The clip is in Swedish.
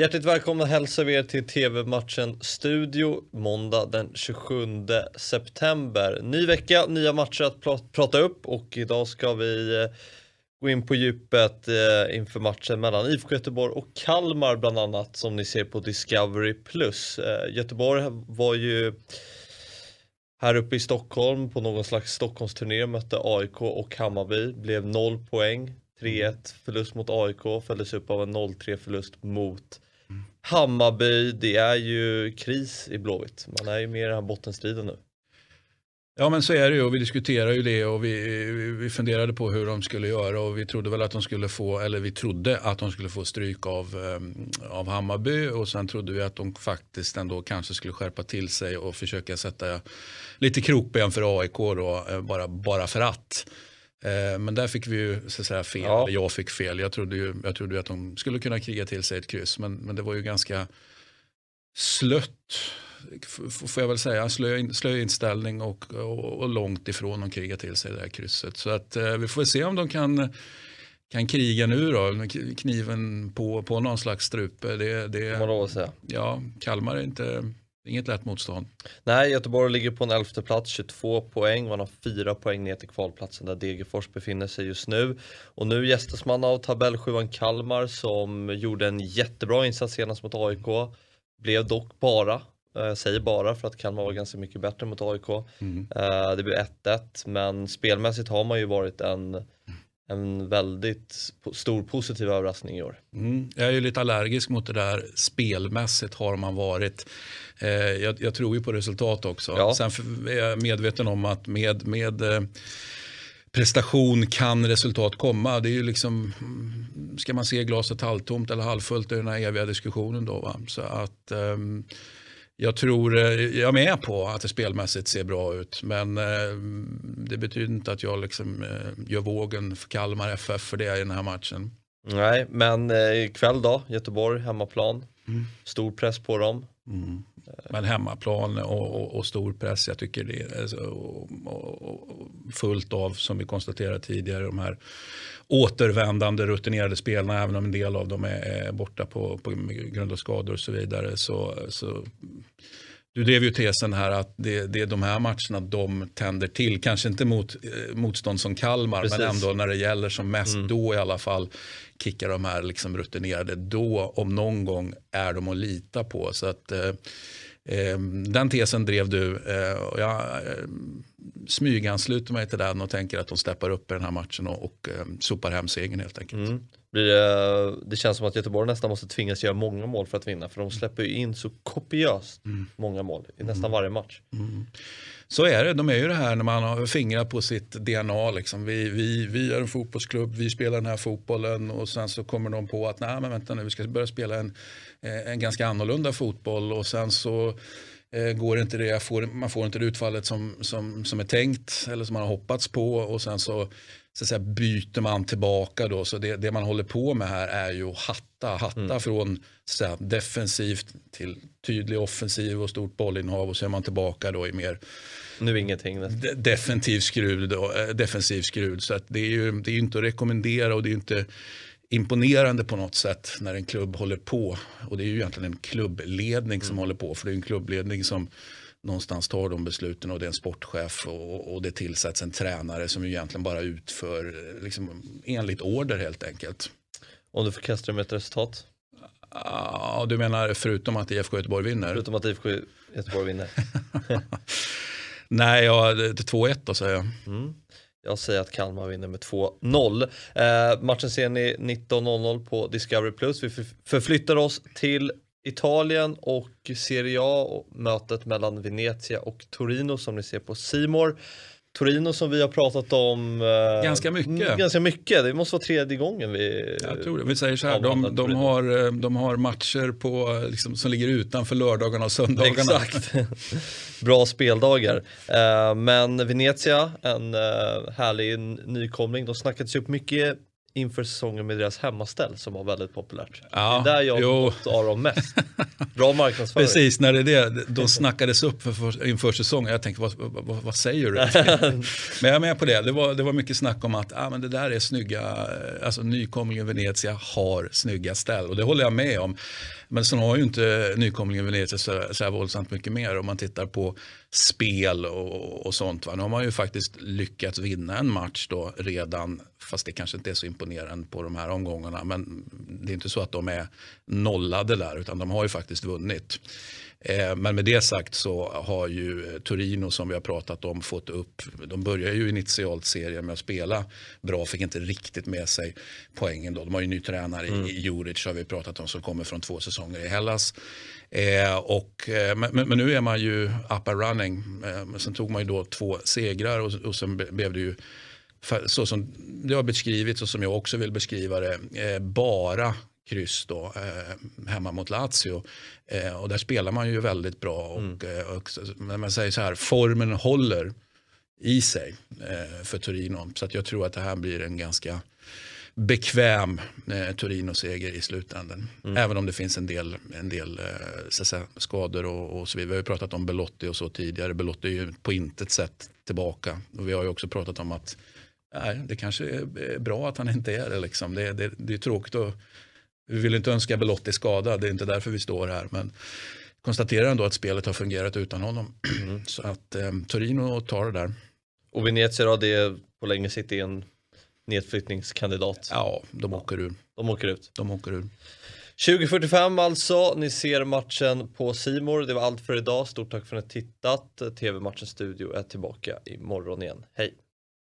Hjärtligt välkomna hälsar vi er till TV-matchen Studio måndag den 27 september. Ny vecka, nya matcher att prata upp och idag ska vi eh, gå in på djupet eh, inför matchen mellan IFK Göteborg och Kalmar bland annat som ni ser på Discovery+. Eh, Göteborg var ju här uppe i Stockholm på någon slags Stockholmsturné mötte AIK och Hammarby, blev 0 poäng. 3-1 förlust mot AIK följdes upp av en 0-3 förlust mot Hammarby. Det är ju kris i Blåvitt. Man är ju med i den här bottenstriden nu. Ja men så är det ju och vi diskuterar ju det och vi, vi funderade på hur de skulle göra och vi trodde väl att de skulle få, eller vi trodde att de skulle få stryk av, eh, av Hammarby och sen trodde vi att de faktiskt ändå kanske skulle skärpa till sig och försöka sätta lite krokben för AIK då, eh, bara, bara för att. Eh, men där fick vi ju så säga fel, ja. eller jag fick fel. Jag trodde ju jag trodde att de skulle kunna kriga till sig ett kryss men, men det var ju ganska slött får jag väl säga, slö, slö inställning och, och, och, långt ifrån att kriga till sig det här krysset. Så att eh, vi får se om de kan, kan kriga nu då, med kniven på, på någon slags strupe. Det, det, säga. Ja, Kalmar är inte Inget lätt motstånd. Nej, Göteborg ligger på en elfte plats, 22 poäng. Man har fyra poäng ner till kvalplatsen där Degerfors befinner sig just nu. Och nu gästas man av tabellsjuan Kalmar som gjorde en jättebra insats senast mot AIK. Blev dock bara eh, säger bara för att Kalmar var ganska mycket bättre mot AIK. Mm. Eh, det blev 1-1 men spelmässigt har man ju varit en, en väldigt stor positiv överraskning i år. Mm. Jag är ju lite allergisk mot det där spelmässigt har man varit. Eh, jag, jag, tror ju på resultat också. Ja. Sen är jag medveten om att med, med prestation kan resultat komma. Det är ju liksom, ska man se glaset halvtomt eller halvfullt i den här eviga diskussionen då. Va? Så att um, jag tror, eh, jag är med på att det spelmässigt ser bra ut. Men eh, det betyder inte att jag liksom, eh, gör vågen för Kalmar FF för det i den här matchen. Nej, men ikväll då, Göteborg, hemmaplan. Mm. Stor press på dem. Mm. Men hemmaplan och, och, och, stor press, jag tycker det är och, och, fullt av, som vi konstaterade tidigare, de här återvändande rutinerade spelarna, även om en del av dem är, är borta på, på grund av skador och så vidare. Så, så du drev ju tesen här att det, det är de här matcherna de tänder till. Kanske inte mot eh, motstånd som Kalmar, Precis. men ändå när det gäller som mest, mm. då i alla fall kickar de här liksom rutinerade. Då, om någon gång, är de att lita på. Så att eh, den tesen drev du. Eh, och jag eh, smygansluter mig till den och tänker att de steppar upp i den här matchen och, och eh, sopar hem segern helt enkelt. Mm. Det, det känns som att Göteborg nästan måste tvingas göra många mål för att vinna för de släpper ju in så kopiöst mm. många mål i nästan mm. varje match. Mm. Så är det, de är ju det här när man har fingrat på sitt DNA. Liksom. Vi, vi, vi är en fotbollsklubb, vi spelar den här fotbollen och sen så kommer de på att nej men vänta nu, vi ska börja spela en, eh, en ganska annorlunda fotboll och sen så eh, går inte det, får, man får inte det utfallet som, som, som är tänkt eller som man har hoppats på och sen så så säga, byter man tillbaka då. Så det, det, man håller på med här är ju att hatta, hatta mm. från så säga, defensivt till tydlig offensiv och stort bollinnehav och så är man tillbaka då i mer nu ingenting. De, defensiv skrud då, eh, defensiv skrud. Så att det är ju det är inte att rekommendera och det är inte imponerande på något sätt när en klubb håller på. Och det är ju egentligen en klubbledning som mm. håller på. För det är en klubbledning som någonstans tar de besluten och det är en sportchef och, och det tillsätts en tränare som egentligen bara utför liksom, enligt order helt enkelt. Om du förkastar med ett resultat? Ja, du menar förutom att IFK Göteborg vinner? Förutom att IFK Göteborg vinner. Nej, ja, det är 2-1 då säger jag. Mm. Jag säger att Kalmar vinner med 2-0. Eh, matchen ser ni 19.00 på Discovery+. Vi förflyttar oss till Italien och Serie A och mötet mellan Venezia och Torino som ni ser på Simor. Torino som vi har pratat om eh, ganska mycket. Ganska mycket. Det måste vara tredje gången vi Jag tror det. Vi säger så här, de, de, har, eh, de har matcher på, liksom, som ligger utanför lördagarna och söndagarna. Exakt. Bra speldagar. Eh, men Venezia, en härlig nykomling. De snackades upp mycket inför säsongen med deras hemmaställ som var väldigt populärt. Ja, det är där jag har gått av dem mest. Bra marknadsföring. Precis, när det är det, de snackades upp för, för, inför säsongen. Jag tänkte, vad, vad, vad säger du? men jag är med på det. Det var, det var mycket snack om att ah, men det där är snygga, alltså nykomlingen Venezia har snygga ställ. Och det håller jag med om. Men sen har ju inte nykomlingen Venezia så, så här våldsamt mycket mer om man tittar på spel och, och sånt. Va? Nu har man ju faktiskt lyckats vinna en match då redan, fast det kanske inte är så imponerande på de här omgångarna. Men det är inte så att de är nollade där, utan de har ju faktiskt vunnit. Eh, men med det sagt så har ju Torino som vi har pratat om fått upp, de börjar ju initialt serien med att spela bra, fick inte riktigt med sig poängen då. De har ju ny tränare mm. i Juric har vi pratat om som kommer från två säsonger i Hellas. Eh, och, eh, men, men, nu är man ju up and running. Eh, sen tog man ju då två segrar och, och sen blev det ju så som det har beskrivits och som jag också vill beskriva det, eh, bara kryss då, eh, hemma mot Lazio. Eh, och där spelar man ju väldigt bra. Och, mm. eh, och, men man säger så här, formen håller i sig eh, för Torino. Så att jag tror att det här blir en ganska bekväm eh, Torino-seger i slutändan. Mm. Även om det finns en del, en del skador och, och, så vidare. Vi har ju pratat om Belotti och så tidigare. Belotti är ju på intet sätt tillbaka. Och vi har ju också pratat om att nej, det kanske är bra att han inte är det. Liksom. Det, det, det är tråkigt att vi vill inte önska Belotti skadad, det är inte därför vi står här. Men konstaterar ändå att spelet har fungerat utan honom. Mm. Så att eh, Torino tar det där. Och Venezia då, det är på längre sikt en nedflyttningskandidat. Ja, de åker ur. De åker ut. De åker ur. 2045 alltså, ni ser matchen på Simor. Det var allt för idag. Stort tack för att ni tittat. TV-matchen studio är tillbaka imorgon igen. Hej!